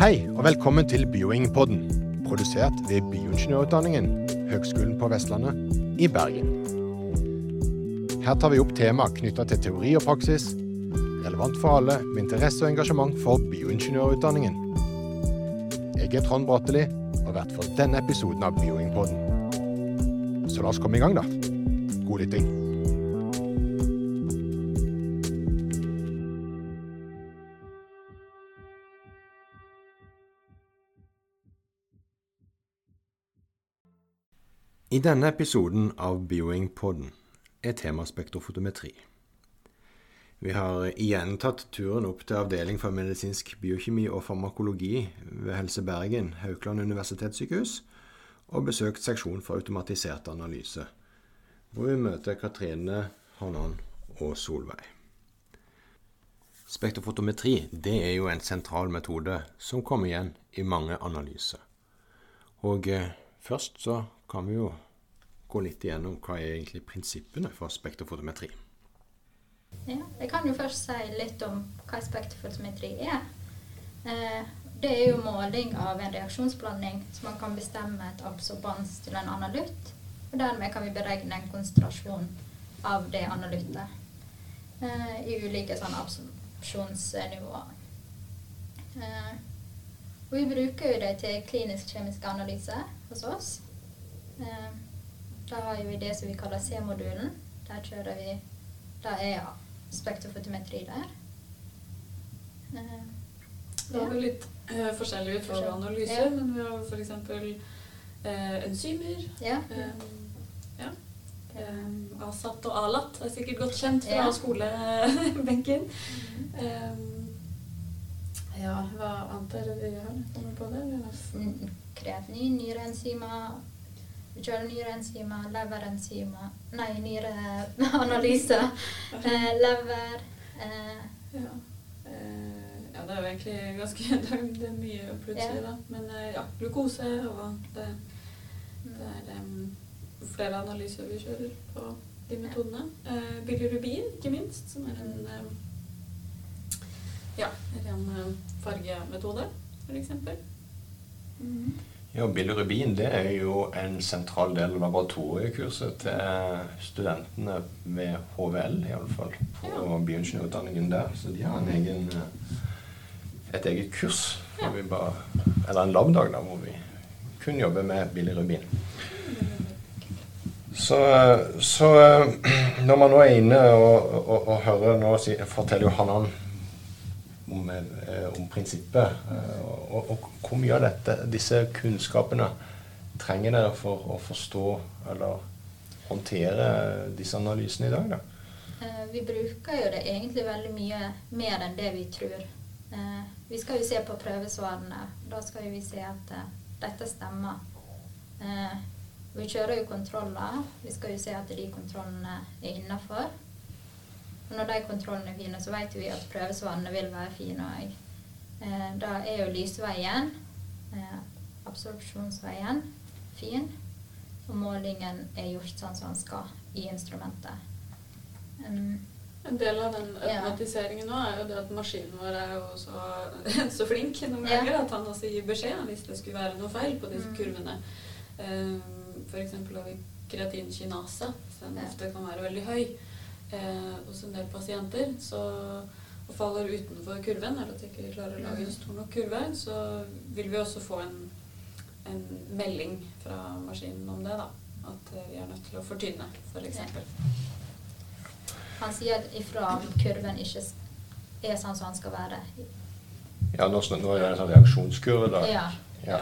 Hei, og velkommen til Bioingpodden, produsert ved Bioingeniørutdanningen, Høgskolen på Vestlandet i Bergen. Her tar vi opp tema knytta til teori og praksis, relevant for alle med interesse og engasjement for bioingeniørutdanningen. Jeg er Trond Bratteli, og vert for denne episoden av Bioingpodden. Så la oss komme i gang, da. God lytting. I denne episoden av Bioing-podden er tema spektrofotometri. Vi har igjen tatt turen opp til Avdeling for medisinsk biokjemi og farmakologi ved Helse Bergen, Haukeland universitetssykehus, og besøkt seksjon for automatisert analyse, hvor vi møter Katrine, Hanan og Solveig. Spektrofotometri det er jo en sentral metode som kommer igjen i mange analyser. Og eh, først så kan vi jo gå litt igjennom hva er egentlig prinsippene for spektrofotometri. Ja, jeg kan jo først si litt om hva spektrofotometri er. Eh, det er jo måling av en reaksjonsblanding, så man kan bestemme et absorbans til en analytt. Og dermed kan vi beregne en konsentrasjon av det analyttet eh, i ulike sånn absorpsjonsnivåer. Og vi bruker jo det til klinisk-kjemisk analyse hos oss. Eh, da har vi det som vi kaller C-modulen. Der kjører vi Da er spektrofotometri der. Det har vel litt eh, forskjellig ut fra analyse, ja. men vi har f.eks. Eh, enzymer. ja. Eh, ja. Eh, ASAT og ALAT er sikkert godt kjent fra Ja. skolebenken. Eh, ja, hva annet er det vi har? Kommer på det? eller? Mm, Kreatinin, nyreenzymer, vi kjører nyreenzymer, leverenzymer Nei, nyreanalyse. Eh, lever eh, Ja. Eh, ja, det er jo egentlig ganske Det er, mye plutselig, Ja. da. Men eh, ja, glukose og det, det er um, flere analyser vi kjører på de metodene. Eh, bilirubin, ikke minst, som er en em, ja, ren em, fargemetode, f.eks. Mm. Ja, Bilirubin det er jo en sentral del av laboratoriekurset til studentene ved HVL, iallfall. På Ja. bioingeniørutdanningen der. Så de har en egen, eh, et eget kurs, Ja. vi bare, eller en labdag, da, hvor vi kun jobber med bilirubin. Så, så når man nå er inne og, og, og hører Nå si, forteller jo Hanan eh, om prinsippet. eh, Og, og hvor mye av dette, disse kunnskapene trenger dere for å forstå eller håndtere disse analysene i dag? da? eh, Vi bruker jo det egentlig veldig mye mer enn det vi tror. Vi skal jo se på prøvesvarene. Da skal vi se at dette stemmer. Vi kjører jo kontroller. Vi skal jo se at de kontrollene er innafor. Og når de kontrollene er fine, så vet vi at prøvesvarene vil være fine òg. Eh, da er jo lysveien, eh, absorpsjonsveien, fin. Og målingen er gjort sånn som den skal i instrumentet. Um, En del av den automatiseringen nå er jo det at maskinen vår er jo så, så flink noen Ja. ganger at han også gir beskjed hvis det skulle være noe feil på disse Mm. kurvene. Um, F.eks. har vi kreatinkinase, som Ja. ofte kan være veldig høy eh, hos en del pasienter. Så og faller utenfor kurven, eller at de ikke klarer å lage en stor nok kurve, så vil vi også få en, en melding fra maskinen om det. da. At eh, vi er nødt til å fortynne, f.eks. Han sier ifra om kurven ikke er sånn som han skal være. Ja, Nå, nå er det en sånn reaksjonskurve. da. Ja. Ja.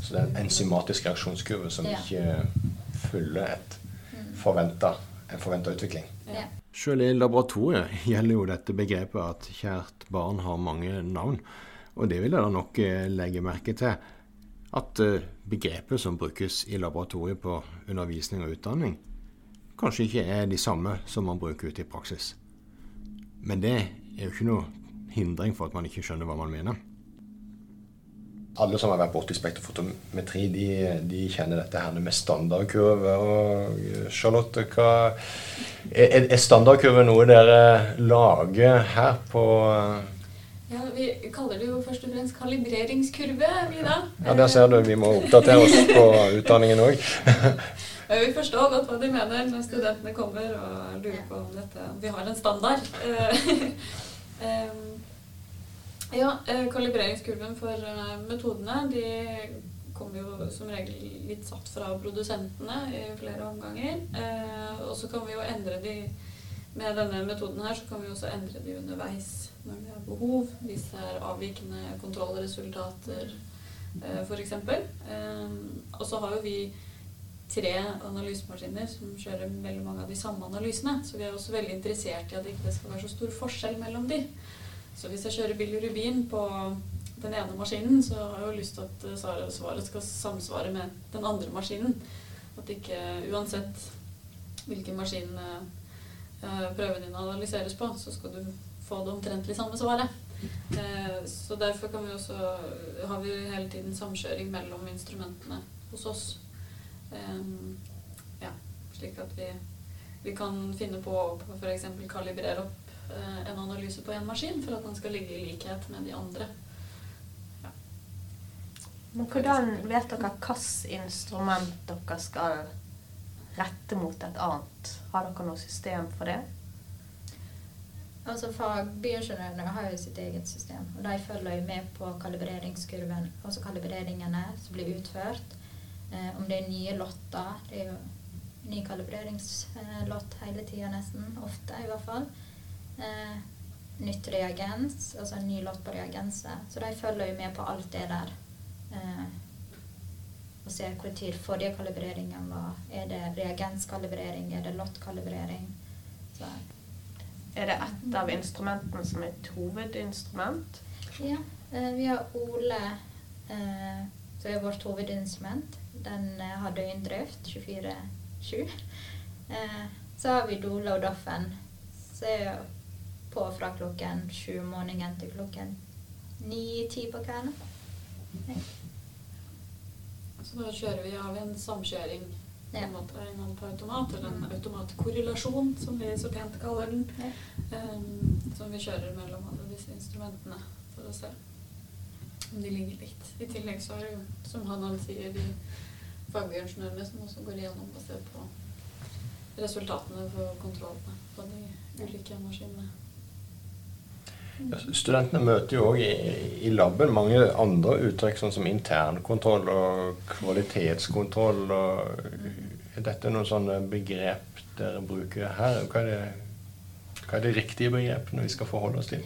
Så det er en enzymatisk reaksjonskurve som Ja. ikke følger et Mm. forventa, en forventa utvikling. Ja. Selv i laboratoriet gjelder jo dette begrepet at kjært barn har mange navn. Og det vil jeg da nok eh, legge merke til. At eh, begrepet som brukes i laboratoriet på undervisning og utdanning, kanskje ikke er de samme som man bruker ute i praksis. Men det er jo ikke noe hindring for at man ikke skjønner hva man mener. Alle som har vært borti spektrofotometri, de, de kjenner dette her med standardkurve. Og eh, Charlotte, hva er, er standardkurve noe dere lager her på Ja, Vi kaller det jo først og fremst kalibreringskurve, vi da. Ja, Der ser du, vi må oppdatere oss på utdanningen òg. Vi forstår godt hva de mener når studentene kommer og lurer på om dette vi har en standard. Ja, eh, kalibreringskurven for eh, metodene de kommer jo som regel litt satt fra produsentene i flere omganger. Eh, og så kan vi jo endre de med denne metoden her så kan vi også endre de underveis når vi har behov. Hvis det er avvikende kontrollresultater f.eks. Og så har jo vi tre analysemaskiner som kjører veldig mange av de samme analysene. Så vi er også veldig interessert i at det ikke skal være så stor forskjell mellom de. Så hvis jeg kjører bilirubin på den ene maskinen, så har jeg jo lyst til at eh, svaret skal samsvare med den andre maskinen. At ikke uansett hvilken maskin eh, eh, prøven din analyseres på, så skal du få det omtrentlig samme svaret. Så derfor vi også, har vi hele tiden samkjøring mellom instrumentene hos oss. Ja, slik at vi, vi kan finne på å f.eks. kalibrere opp en analyse på en maskin for at den skal ligge i likhet med de andre. Men hvordan vet dere hvilket instrument dere skal rette mot et annet? Har dere noe system for det? Altså Fagbioingeniørene har jo sitt eget system, og de følger jo med på kalibreringskurven, altså kalibreringene som blir utført. Eh, om det er nye lotter. Det er jo ny kalibreringslott hele tida nesten. Ofte, i hvert fall. Eh, nytt reagens, altså en ny lott på reagenset. Så de følger jo med på alt det der. Eh, og ser tid forrige kalibreringen var. Er det reagenskalibrering? Er det lottkalibrering? Så Er det ett av instrumentene som er et hovedinstrument? Ja, eh, vi har Ole, eh, som er vårt hovedinstrument. Den har døgndrift 24-7. Eh, så har vi Dole og Doffen, Så er på fra klokken sju om morgenen til klokken ni-ti på kvelden. Så da kjører vi av en samkjøring på en måte innan på automat, eller en automatkorrelasjon, som vi så pent kaller den. Ja. um, som vi kjører mellom alle disse instrumentene for å se om de ligger likt. I tillegg så har jo, som Hanan sier, de fagbjørnsnørene som også går igjennom og ser på resultatene for kontrollene på de ulike maskinene. Studentene møter jo òg i, i laben mange andre uttrykk, sånn som internkontroll og kvalitetskontroll. Og, er dette noen sånne begrep dere bruker her? Hva er, det, hva er det riktige begrepene vi skal forholde oss til?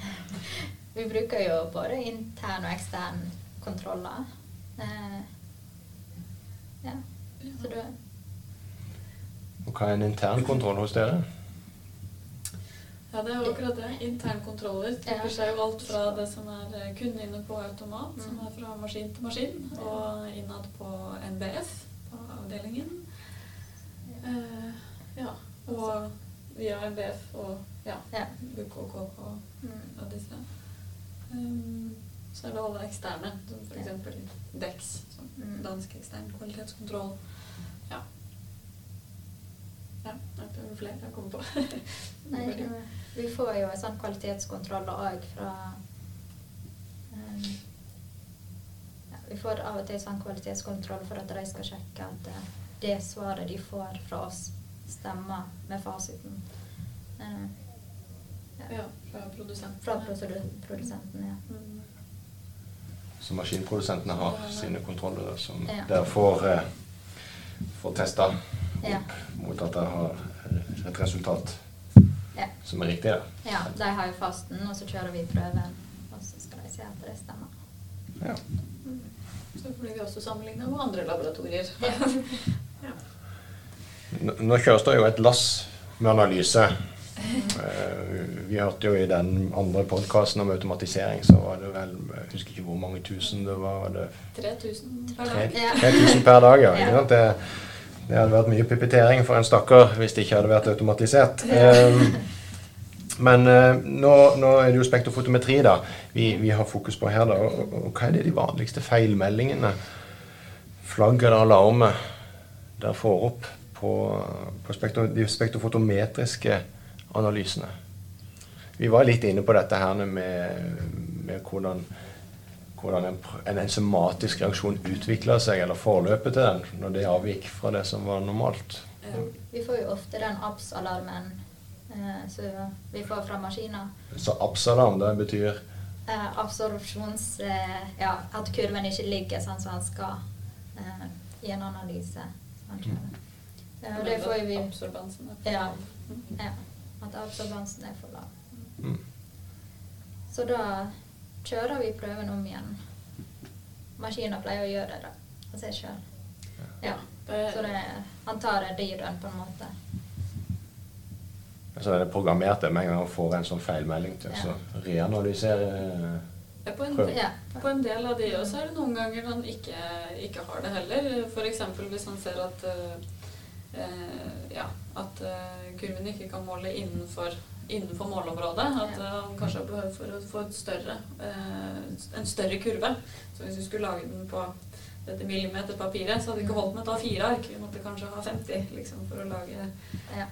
Vi bruker jo både intern og ekstern kontroller. Eh, ja, så du Og hva er en intern kontroll hos dere? Ja, det er jo akkurat det. Internkontroller Ja. seg jo alt fra det som er eh, kun inne på automat, som Mm. er fra maskin til maskin, og innad på NBF, på avdelingen. Eh, ja, og via NBF og ja, Ja. BUK og Mm. og disse. Um, så er det alle eksterne, som f.eks. DEX, som Mm. dansk ekstern kvalitetskontroll. Ja. Ja, det er vel flere jeg kommer på. Nei, vi får jo en sånn kvalitetskontroll òg fra um, ja, Vi får av og til sånn kvalitetskontroll for at de skal sjekke at uh, det svaret de får fra oss, stemmer med fasiten. Eh, Ja, fra produsenten. Fra produ- produsenten, ja. Mm. Så maskinprodusentene har sine kontroller som Ja. dere får, eh, får testa Ja. opp mot at dere har et resultat Ja. som er riktig. Da. ja. De har jo fasten, og så kjører vi prøven, og så skal de se at det stemmer. Ja. Mm. Så blir vi også sammenligna med andre laboratorier. ja. Nå nå kjøres det jo et lass med analyse. Eh, Vi hørte jo i den andre podkasten om automatisering, så var det vel Jeg husker ikke hvor mange tusen det var. var det 3000 per Tre- dag. 3000 per dag, ja. Ja. Det, det hadde vært mye pipittering for en stakkar hvis det ikke hadde vært automatisert. Um, men eh, nå, nå er det jo spektrofotometri da, vi, vi har fokus på her. da, og, og Hva er det de vanligste feilmeldingene, flagg eller alarmer, der får opp på, på spektro, de spektrofotometriske analysene? Vi var litt inne på dette her med, med hvordan, hvordan en, en enzymatisk reaksjon utvikla seg, eller forløpet til den, når det avvik fra det som var normalt. Ja. Vi får jo ofte den ABS-alarmen eh, som vi får fra maskiner. Så absalarm, det betyr Eh, absorpsjons... Eh, ja, at kurven ikke ligger sånn som den skal eh, i en analyse. Mm. Eh, det får jo vi Absorbansen er for Ja. ja, At absorbansen er for lav. mm. Så da kjører vi prøven om igjen. Maskinen pleier å gjøre det da. av seg sjøl. Ja. Så det, han tar det dyrøen på en måte. Så er det programmert det med en gang han får en sånn feilmelding til Ja. så reanalysere Ja, på, en, Ja. på en del av de også er det noen ganger han ikke, ikke har det heller. F.eks. hvis han ser at, uh, eh, ja, at uh, kurven ikke kan måle innenfor, innenfor målområdet. At Ja. eh, han kanskje har behov for å få et større, eh, en større kurve. Så hvis vi skulle lage den på dette millimeterpapiret, så hadde det ikke holdt med å ta fire ark. Vi måtte kanskje ha 50 liksom, for å lage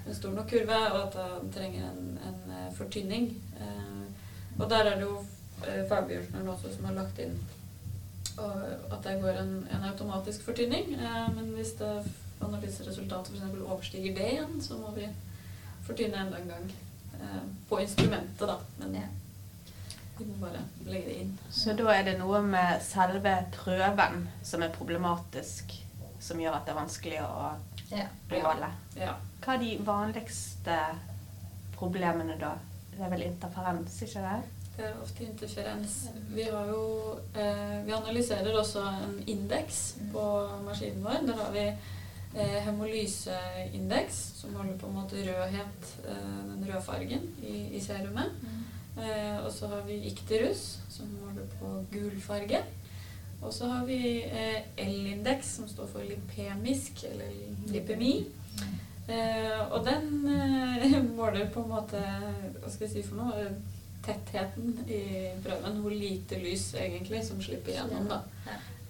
en stor nok kurve, og at han trenger en, en eh, fortynning. Og der er det jo eh, også som har lagt inn og at det går en, en automatisk fortynning. Men hvis det analyseresultatet f.eks. overstiger det igjen, så må vi fortynne enda en gang. Eh, på instrumentet, da. Men Ja. vi må bare legge det inn. Så da er det noe med selve prøven som er problematisk, som gjør at det er vanskelig å Ja. måle. Ja. Hva er de vanligste problemene da? Det er vel interferens, ikke det? Det er ofte interferens. Vi, har jo, eh, vi analyserer også en indeks på maskinen vår. Der har vi hemolyseindeks, som holder på en måte rødhet, eh, den røde fargen i, i serumet. Eh, og så har vi ikterus, som holder på gul farge. Og så har vi eh, L-indeks, som står for lipemisk, eller lipemi. Eh, og den eh, måler på en måte Hva skal jeg si for noe? Tettheten i prøven. Hvor lite lys egentlig som slipper gjennom. da.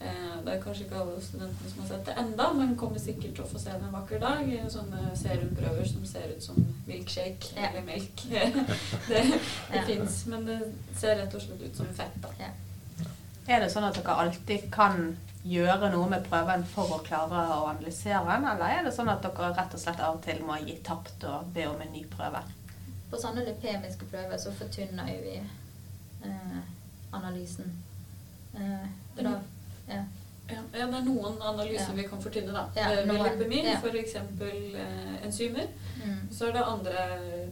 Eh, det er kanskje ikke alle studentene som har sett det enda, men kommer sikkert til å få se det en vakker dag. i Sånne serumprøver som ser ut som milkshake Ja. eller melk. det det Ja. fins, men det ser rett og slett ut som fett. da. Ja. Er det sånn at dere alltid kan gjøre noe med prøven for å klare å analysere den, eller er det sånn at dere rett og slett av og til må gi tapt og be om en ny prøve? På sånne lipemiske prøver så fortynner vi eh, analysen. Eh, da, ja. Ja, det er noen analyser vi kan fortynne, da. Ja, Ved lepemi, ja. f.eks. Eh, enzymer. Mm. Så er det andre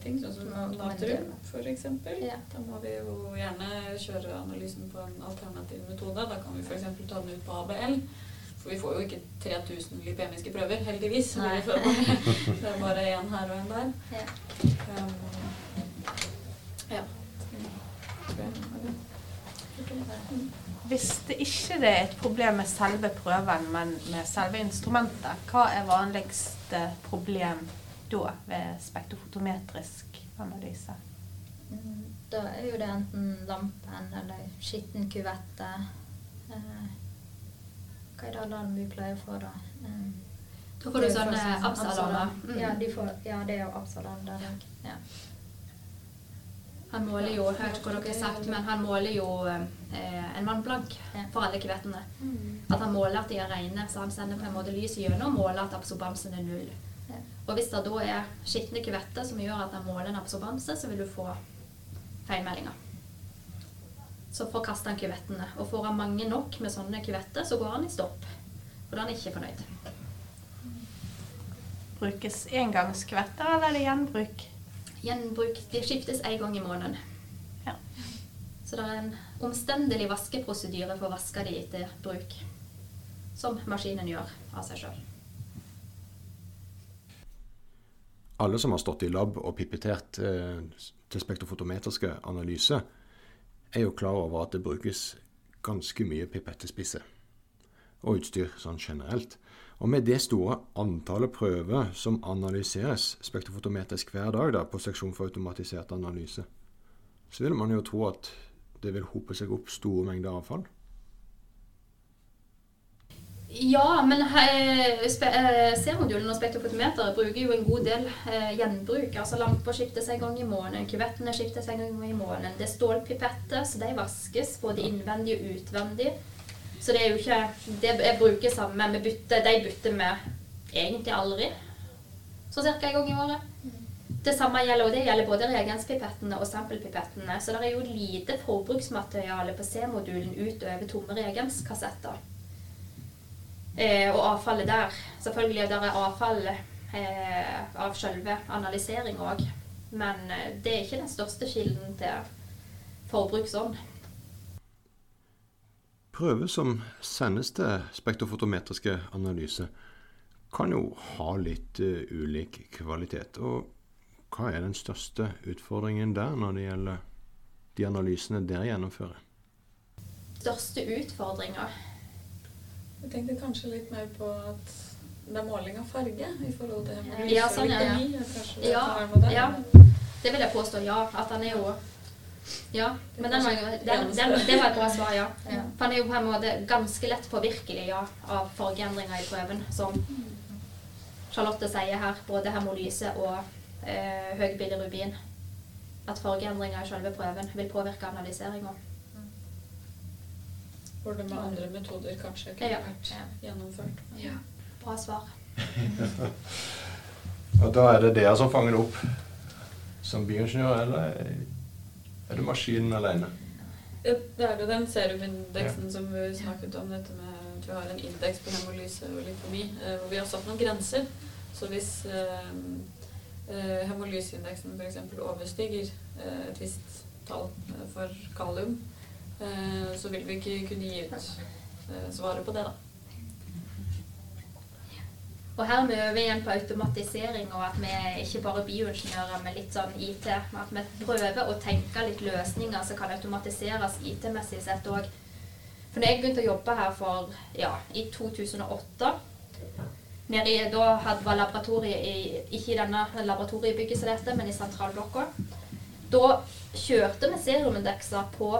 ting, sånn som natrium f.eks. Ja. Da må vi jo gjerne kjøre analysen på en alternativ metode. Da kan vi f.eks. ta den ut på ABL. For vi får jo ikke 3000 lipemiske prøver, heldigvis. Så Vi får bare, det er bare én her og én der. Ja. Um, ja. Tror jeg var det. Mm. Hvis det ikke det er et problem med selve prøven, men med selve instrumentet, hva er vanligste problem da ved spektrofotometrisk analyse? Mm, Da er jo det enten lampen eller skitten kuvette. Eh, hva er det alarm vi pleier å få, da? Eh, Da får du sånne absalarmer. Mm. Ja, de får, ja, det er jo absalarm der òg. Ja. Han måler jo, jeg vet ikke hva dere har sagt, men han måler jo eh, en mann blank for alle kuvettene. Mm. At han måler at de er rene, så han sender på en måte lyset gjennom og måler at absorbansen er null. Og hvis det da er skitne kvetter som gjør at han måler en absorbanse, så vil du få feilmeldinger. Så forkaster han kuvettene. Og får han mange nok med sånne kuvetter, så går han i stopp. For da er han ikke fornøyd. Brukes engangskvetter, eller er det gjenbruk? Gjenbruk de skiftes én gang i måneden. Ja. Så det er en omstendelig vaskeprosedyre for å vaske de etter bruk. Som maskinen gjør av seg sjøl. Alle som har stått i lab og pipetert eh, til spektrofotometriske analyse, er jo klar over at det brukes ganske mye pipettespisser og utstyr sånn generelt. Og med det store antallet prøver som analyseres spektrofotometrisk hver dag da, på seksjon for automatisert analyse, så vil man jo tro at det vil hope seg opp store mengder avfall. Ja, men eh, eh, C-modulen og spektrofotometeret bruker jo en god del eh, gjenbruk. Altså Lamper skiftes en gang i måneden, kuvettene skiftes en gang i måneden. Det er stålpipetter, så de vaskes både innvendig og utvendig. Så det er jo ikke det Jeg bruker samme vi bytter, De bytter vi egentlig aldri. Så ca. en gang i året. Det samme gjelder, og det gjelder både reagenspipettene og sampelpipettene. Så det er jo lite forbruksmateriale på C-modulen utover tomme reagenskassetter. Eh, og avfallet der. Selvfølgelig der er avfall eh, av selve analysering òg. Men eh, det er ikke den største kilden til forbruk sånn. Prøver som sendes til spektrofotometriske analyse, kan jo ha litt eh, ulik kvalitet. Og hva er den største utfordringen der når det gjelder de analysene dere gjennomfører? Største utfordringa Jeg tenkte kanskje litt mer på at det er måling av farge i forhold til hemorolyse Ja, sånn, ja, ja. Ja, ja. Det vil jeg påstå, ja. At den er jo Ja. Men den var, den, den, det var et bra svar, ja. Ja. For han er jo på en måte ganske lett påvirkelig ja, av fargeendringer i prøven. Som Charlotte sier her, både hemolyse og eh, høy bilirubin. At fargeendringer i selve prøven vil påvirke analyseringa. Hvor det med andre metoder kanskje kunne Ja. vært gjennomført. Ja. Bra svar. Og da er det dere som fanger det opp som bioingeniør, eller er det maskinen alene? Ja, Det er jo den serumindeksen som vi snakket om, dette med at vi har en indeks på hemolyse og lykemi, eh, hvor vi har satt noen grenser. Så hvis eh, eh, hemolyseindeksen f.eks. overstiger eh, et visst tall for kalium, eh, så vil vi ikke kunne gi ut svaret på det, da. Og her er vi igjen på automatisering, og at vi ikke bare bioingeniører, men litt sånn IT. At vi prøver å tenke litt løsninger som kan automatiseres IT-messig sett òg. For når jeg begynte å jobbe her for, ja, i 2008 nede i, Da hadde, var laboratoriet i, ikke i denne laboratoriebygget som dette, men i sentralblokka. Da kjørte vi serumindekser på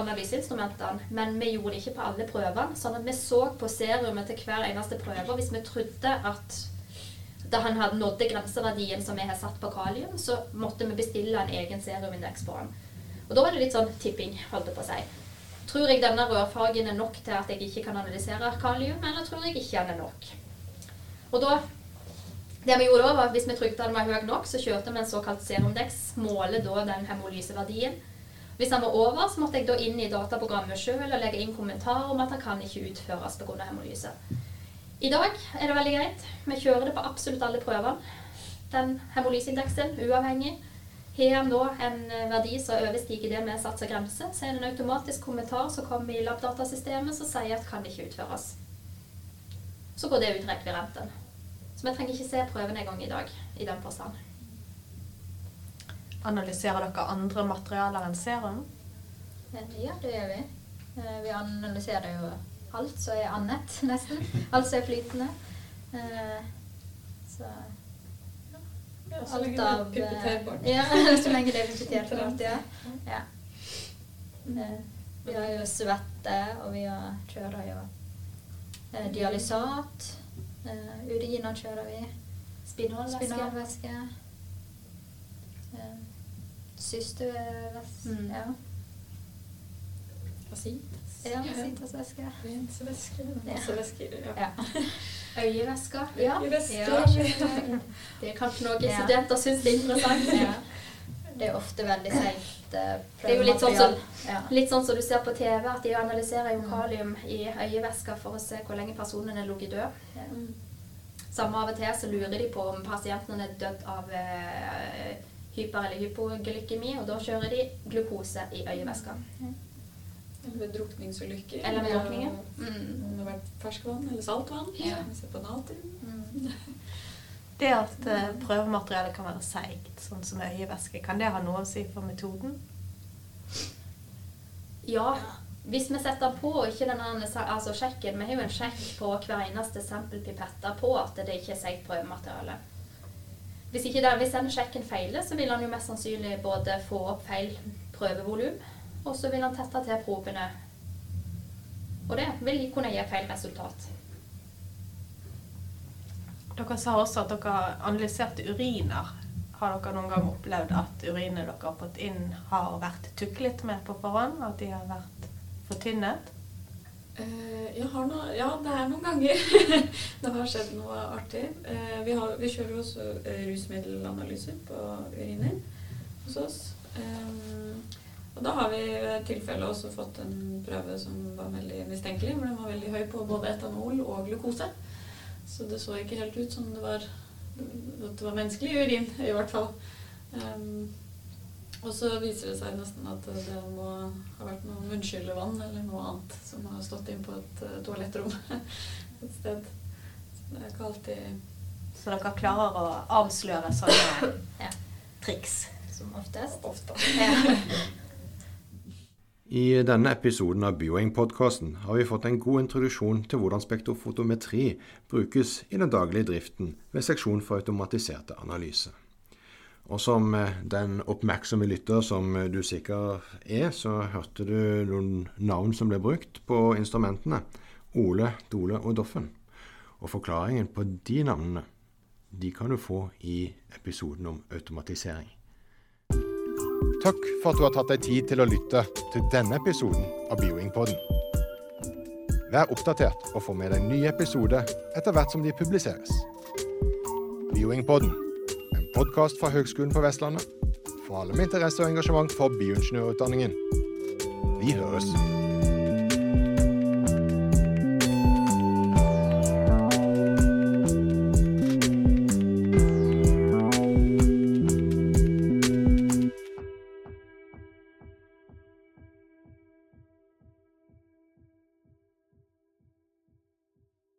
analyseinstrumentene, men vi gjorde det ikke på alle prøvene. Sånn at vi så på serumet til hver eneste prøve. Hvis vi trodde at da han hadde nådde grenseverdien som vi har satt på kalium, så måtte vi bestille en egen serumindeks på han. Og da var det litt sånn tipping, holdt jeg på å si. Tror jeg denne rørfargen er nok til at jeg ikke kan analysere kalium, eller tror jeg ikke den er nok? Og da det vi gjorde da, var at Hvis vi trykte den var høy nok, så kjørte vi en såkalt serumdeks. Måler da den hemolyseverdien. Hvis den var over, så måtte jeg da inn i dataprogrammet sjøl og legge inn kommentar om at den kan ikke utføres pga. hemolyse. I dag er det veldig greit. Vi kjører det på absolutt alle prøvene. Den hemolyseindeksen, uavhengig. Har han da en verdi som overstiger det vi satser grense, så er det en automatisk kommentar som kommer i labdatasystemet som sier at kan ikke utføres. Så går det ut rekvirenten. Så vi trenger ikke se prøven engang i dag i den forstand. Analyserer dere andre materialer enn serum? Eh, Ja, det gjør vi. Eh, Vi analyserer jo alt som er annet, nesten. Alt som er flytende. Eh, Så Ja, så alt det er av. Ja, så lenge det er pipetterbart, ja. ja. Eh, Vi har jo svette, og vi har, kjører jo eh, dialysat. Eh, Uriner kjører vi. Spinalvæske. Spinalvæske. Systevæske. Mm. Ja. Asin. ja. Ja. Masse væsker. Ja. Øyevæske. Ja. Øyevæske. Ja. Det er kanskje noen Ja. studenter syns er interessant. Ja. Det er ofte veldig seigt eh, Det er jo litt sånn som, ja. litt sånn som du ser på TV, at de analyserer jo kalium i øyevæska for å se hvor lenge personen er ligget død. Mm. Samme av og til så lurer de på om pasienten er dødd av eh, hyper- eller hypoglykemi, og da kjører de glukose i øyevæska. Eller ved drukningsulykker. Eller ved Ja, drukninger. Mm. Om det har vært ferskvann eller saltvann. Ja. Vi ser på natrium. Mm. Det at eh, prøvematerialet kan være seigt, sånn som øyevæske, kan det ha noe å si for metoden? Ja, hvis vi setter på og ikke den andre, altså sjekken, vi har jo en sjekk på hver eneste sampelpipetter på at det ikke er seigt prøvemateriale. Hvis, ikke den, hvis den sjekken feiler, så vil han jo mest sannsynlig både få opp feil prøvevolum, og så vil han tette til probene. Og det vil kunne gi feil resultat. Dere sa også at dere analyserte uriner. Har dere noen gang opplevd at urinene dere har fått inn, har vært tuklet med på forhånd? At de har vært fortynnet? Eh, noe, ja, det er noen ganger det har skjedd noe artig. Eh, vi, har, vi kjører også eh, rusmiddelanalyser på uriner hos oss. Eh, og da har vi i tilfelle også fått en prøve som var veldig mistenkelig, for den var veldig høy på både etanol og glukose. Så det så ikke helt ut som det var, det var menneskelig urin, i hvert fall. Um, og så viser det seg nesten at det må ha vært noe munnskyllevann eller noe annet som har stått inn på et uh, toalettrom et sted. Så det er ikke alltid Så dere klarer å avsløre sånne Ja. triks? Som oftest. ofte. Ja. I denne episoden av Bioing-podkasten har vi fått en god introduksjon til hvordan spektrofotometri brukes i den daglige driften ved seksjon for automatiserte analyser. Og som eh, den oppmerksomme lytter som eh, du sikkert er, så hørte du noen navn som ble brukt på instrumentene. Ole, Dole og Doffen. Og forklaringen på de navnene de kan du få i episoden om automatisering. Takk for at du har tatt deg tid til å lytte til denne episoden av Bioing-podden. Vær oppdatert og få med deg nye episoder etter hvert som de publiseres. Bioing-podden, en podkast fra Høgskolen på Vestlandet for alle med interesse og engasjement for bioingeniørutdanningen. Vi høres.